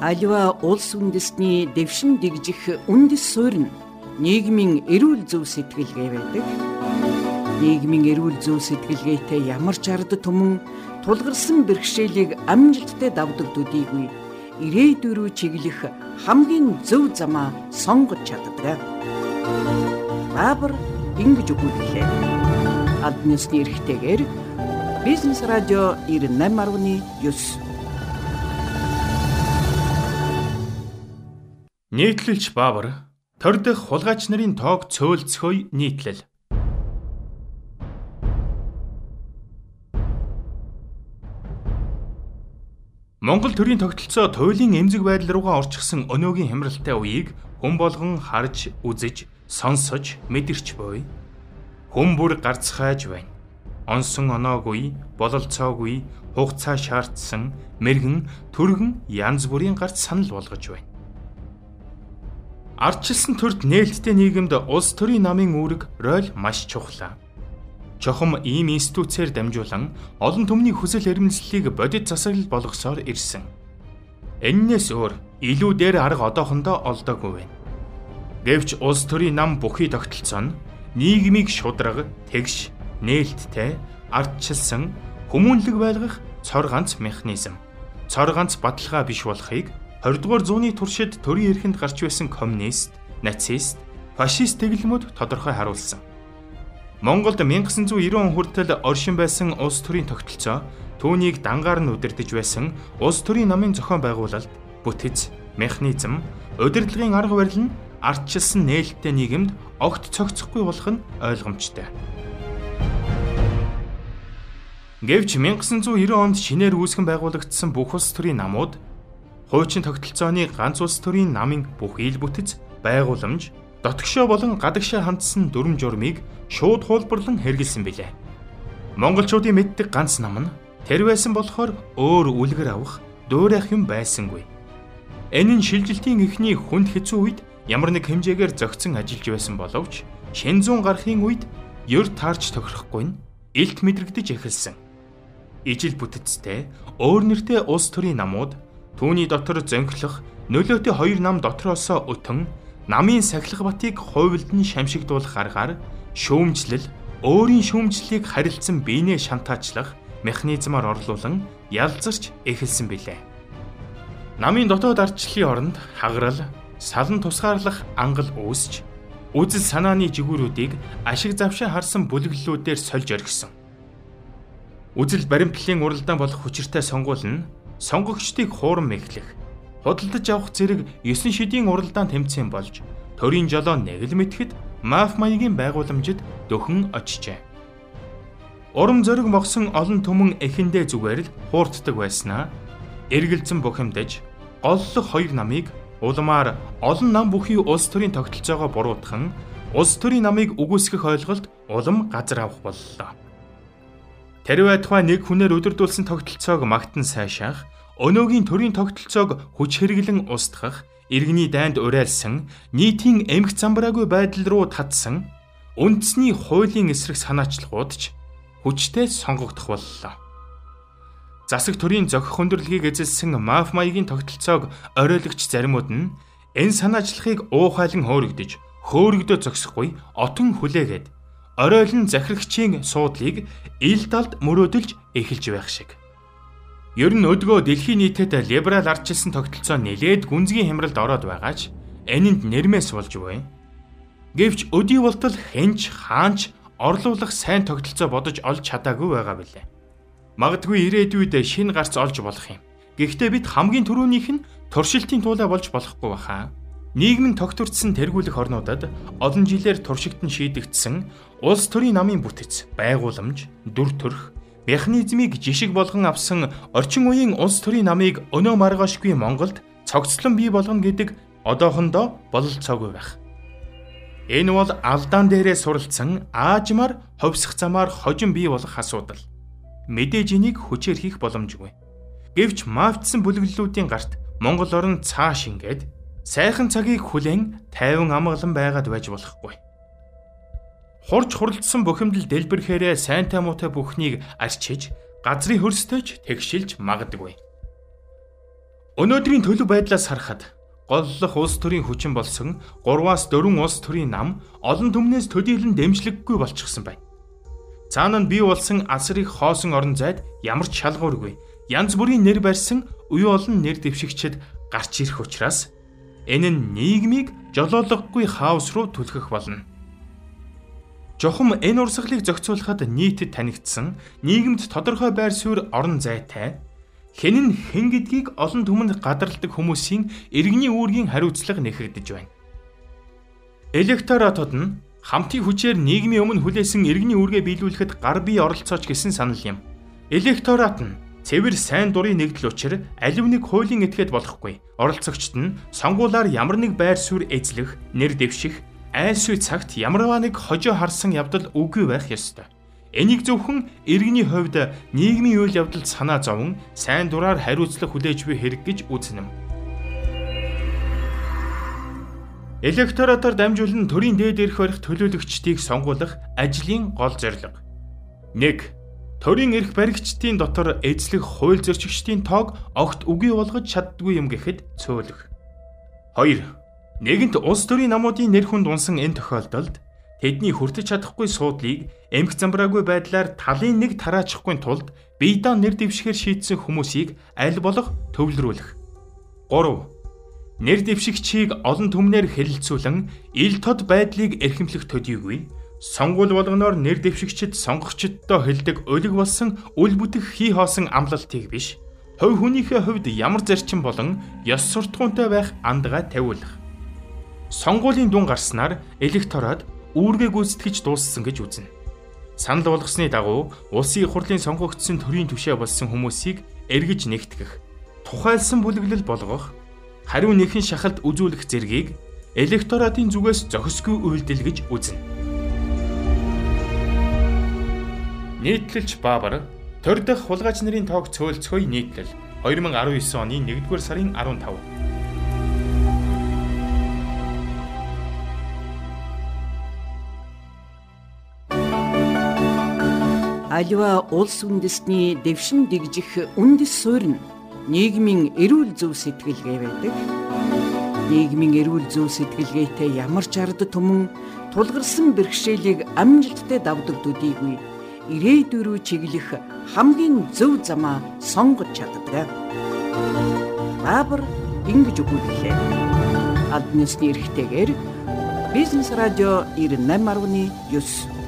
Аливаа улс үндэстний дэвшин дэгжих үндэс суурь нь нийгмийн эрүүл зөв сэтгэлгээ байдаг. Нийгмийн эрүүл зөв сэтгэлгээтэй ямар ч ард түмэн тулгарсан бэрхшээлийг амжилттай давдаг төдийгүй ирээдүйн рүү чиглэх хамгийн зөв замаа сонгож чаддаг. Баабар ингэж өгүүллээ. Албан ёсны эрхтэйгээр Бизнес радио 98.9 Нийтлэлч Баавар төр дэх хулгайч нарын тоог цөөлцөхөй нийтлэл. Монгол төрийн тогтолцоо туйлын эмзэг байдал руугаа орчихсон өнөөгийн хямралтай үеийг хүн болгон харж, үзэж, сонсож, мэдэрч буй. Хүн бүр гарцхайж байна. Онсон оноогүй, бололцоогүй, хугацаа шаардсан, мэрэгэн, төргөн янз бүрийн гарц санал болгож байна. Ардчилсан төрд нээлттэй нийгэмд улс төрийн намын үүрэг роль маш чухал. Чохом ийм институцээр дамжуулан олон түмний хүсэл эрмэлзлийг бодит засаглал болгосоор ирсэн. Эннээс өөр илүү дээр арга одоохондоо олдоогүй байна. Гэвч улс төрийн нам бүхий тогтолцоо нь нийгмийг шудраг, тэгш, нээлттэй, ардчилсан, хүмүүнлэг байлгах цор ганц механизм. Цор ганц баталгаа биш болохыг 20 дугаар зууны туршид төрийн эрхэнд гарч байсан коммунист, нацист, фашист тэглэмүүд тодорхой харуулсан. Монголд 1990 он хүртэл оршин байсан улс төрийн тогтолцоо түүнийг дангаар нь удирдах байсан улс төрийн намын зохион байгуулалт, бүтэц, механизм, удирдлагын арга барил нь ардчилсан нээлттэй нийгэмд огт цогцохгүй болох нь ойлгомжтой. Гэвч 1990 онд шинээр үүсгэн байгуулагдсан бүх улс төрийн намууд хуучин тогтолцооны ганц улс төрийн намын бүх ил бүтэц, байгууламж, дотгошоо болон гадагшаа хандсан дүрм журмыг шууд хуулбарлан хэрэгэлсэн билээ. Монголчуудын мэддэг ганц нам нь тэр байсан болохоор өөр үлгэр авах, дуурайх юм байсангүй. Энэ нь шилжилтийн эхний хүнд хэцүү үед ямар нэг хэмжээгээр зөгцсөн ажиллаж байсан боловч шин зүүн гарахын үед ёр таарч тохирохгүй нь илт мэдрэгдэж эхэлсэн. Ижил бүтэцтэй өөр нэртэй улс төрийн намууд Түүний дотор зөнхлөх нөлөөтэй хоёр нам дотроосоо өтөн намын сахилах батыг хувилдан шамшигдуулах аргаар шүүмжлэл өөрийн шүүмжлэлийг харилцан биенээ шантаачлах механизмаар орлуулан ялзарч эхэлсэн билээ. Намын дотоод ардчлалын оронд хагарал, салан тусгаарлах ангал үүсч үзэл санааны жигүүрүүдийг ашиг завшаа харсан бүлэглэлүүдээр сольж орхисон. Үзэл баримтлалын уралдаан болох хүчиртэй сонгуул нь сонгогчдыг хуурам мэхлэх, худалдаж авах зэрэг 9 шидийн уралдаан тэмцээн болж төрийн жолоо нэг л мэтгэд маф маягийн байгууламжид дөхөн очжээ. Урам зориг могсон олон түмэн эхэндээ зүгээр л хуурддаг байснаа эргэлзэн бухимдаж голлох хоёр намыг улмаар олон нам бүхий улс төрийн тогтолцоогоо буруутхан улс төрийн намыг үгүйсгэх ойлголт улам газар авах боллоо. Тэрвээ тухай нэг хүнээр өдөрдүүлсэн тогтолцоог магтан сайшаах, өнөөгийн төрийн тогтолцоог хүч хэрэглэн устгах, иргэний дайнд урайлсан, нийтийн эмх замбраагүй байдал руу татсан үндэсний хуулийн эсрэг санаачлагууд ч хүчтэй сонгогдох боллоо. Засаг төрийн зохих хүндрэлгийг эзэлсэн маф маягийн тогтолцоог оройлагч заримуд нь энэ санаачлагыг уухайлан хөөрөгдөж, хөөрөгдөө зогсохгүй отон хүлээгээд оройлон захирагчийн суудлыг ил талд мөрөөдөлж эхэлж байх шиг. Ер нь өдгөө дэлхийн нийтэд либерал ардчилсан тогтолцоо нэлээд гүнзгий хямралд ороод байгаач энэнд нэрмээс болж буй. Гэвч өдий болтол хэнч хаанч орлуулах сайн тогтолцоо бодож олж чадаагүй байгаа билээ. Магадгүй ирээдүйд шин гарц олж болох юм. Гэхдээ бид хамгийн түрүүнийх нь туршилтын туулаа болж болохгүй баха. Нийгэм нь тогтворцсон тэргүүлэх орнуудад олон жилээр туршигт нь шийдэгдсэн улс төрийн намын бүтэц, байгууламж, дүр төрх, механизмыг жишг болгон авсан орчин үеийн улс төрийн намыг өнөө маргаашгүй Монголд цогцлон бий болгоно гэдэг одоохондоо бололцоогүй байх. Энэ бол алдаан дээрээ суралцсан аажмаар ховсох замаар хожим бий болох асуудал. Мэдээж энийг хүчээр хийх боломжгүй. Гэвч маавтсан бүлэглэлүүдийн гарт Монгол орн цааш ингээд сайхан цагийг хүлээн тайван амгалан байгаад байж болохгүй. Хурж хуралдсан бухимдал дэлбэрхээрээ сайнтай муутай бүхнийг арчиж газрын хөрстөж тэгшилж магадгүй. Өнөөдрийн төлөв байдлаас харахад голлох улс төрийн хүчин болсон 3-аас 4 улс төрийн нам олон түмнээс төдийлөн дэмжлэггүй болчихсон байна. Цаана нь бий болсон асрыг хоосон орон зайд ямар ч шалгуургүй янз бүрийн нэр барьсан уян олон нэр дэвшигчд гарч ирэх учраас энэ нь нийгмийг жолоологогүй хаос руу түлхэх болно. Жохом энэ урсгалыг зохицуулахад нийтэд танигдсан нийгэмд тодорхой байр суурь орон зайтай хэн нь хэн гэдгийг олон түмэнд гадарладаг хүмүүсийн иргэний үүргийн хариуцлага нэхэгдэж байна. Электоратод нь хамтын хүчээр нийгмийн өмнө хүлээсэн иргэний үүргээ биелүүлэхэд гар бие оролцооч гэсэн санал юм. Электорат нь цэвэр сайн дурын нэгдэл учир алив нэг хуулийн этгээд болохгүй. Оролцогчд нь сонгуулаар ямар нэг байр суурь эзлэх, нэр дэвших, айлшгүй цагт ямарваа нэг хожоо харсан явдал үгүй байх ёстой. Энийг зөвхөн иргэний хувьд нийгмийн үйл явдалд санаа зовн сайн дураар хариуцлага хүлээж буй хэрэг гэж үзнэм. Электоратор дамжуулан төрийн дээд эрх барих төлөөлөгчдийг сонгуулах ажлын гол зорилго. 1. Төрийн эрх баригчдын дотор эзлэх хууль зөрчигчдийн тоог огт үгүй болгож чаддгүй юм гэхэд цөөлөх. 2. Нэгэнт улс төрийн намуудын нэр хүнд унсан энэ тохиолдолд тэдний хүртэж чадахгүй суудлыг эмх замбраагүй байдлаар талын нэг тараачихгүй тулд бие даан нэр дэвшгээр шийдсэн хүмүүсийг аль болох төвлөрүүлэх. 3 нэр дэвшигчийг олон түмнэр хэлэлцүүлэн ил тод байдлыг эрхэмлэх төдийгүй сонгуул болгоноор нэр дэвшигчд сонгогчдод хэлдэг өлег болсон үл бүтэх хий хоосон амлалтыг биш хувь хүнийхээ хувьд ямар зарчим болон ёс суртахуунтай байх андгаа тавиулах. Сонгуулийн дүн гарснаар электорат үүргээ гүйцэтгэж дууссан гэж үзнэ. Санал болгосны дагуу улсын их хурлын сонгогдсон төрийн түвшээ болсон хүмүүсийг эргэж нэгтгэх, тухайлсан бүлэглэл болгох хариу нэгэн шахалт үзүүлэх зэргийг электоратын зүгээс зохисгүй үйлдэл гэж үзнэ. Нийтлэлч Баабар төр дах хулгайч нарын тоог цөөлцгөөе нийтлэл 2019 оны 1-р сарын 15 Аливаа улс үндэстний дэвшин дэгжих үндэс суурь нь нийгмийн эрүүл зөв сэтгэлгээ байдаг. Нийгмийн эрүүл зөв сэтгэлгээтэй ямар ч ард түмэн тулгарсан бэрхшээлийг амжилттай давдаг төдийгүй ирээдүйн рүү чиглэх хамгийн зөв замаа сонгож чаддаг. Баабар ингэж өгүүллээ. Албан ёсны эрхтэйгээр бизнес радио 98.9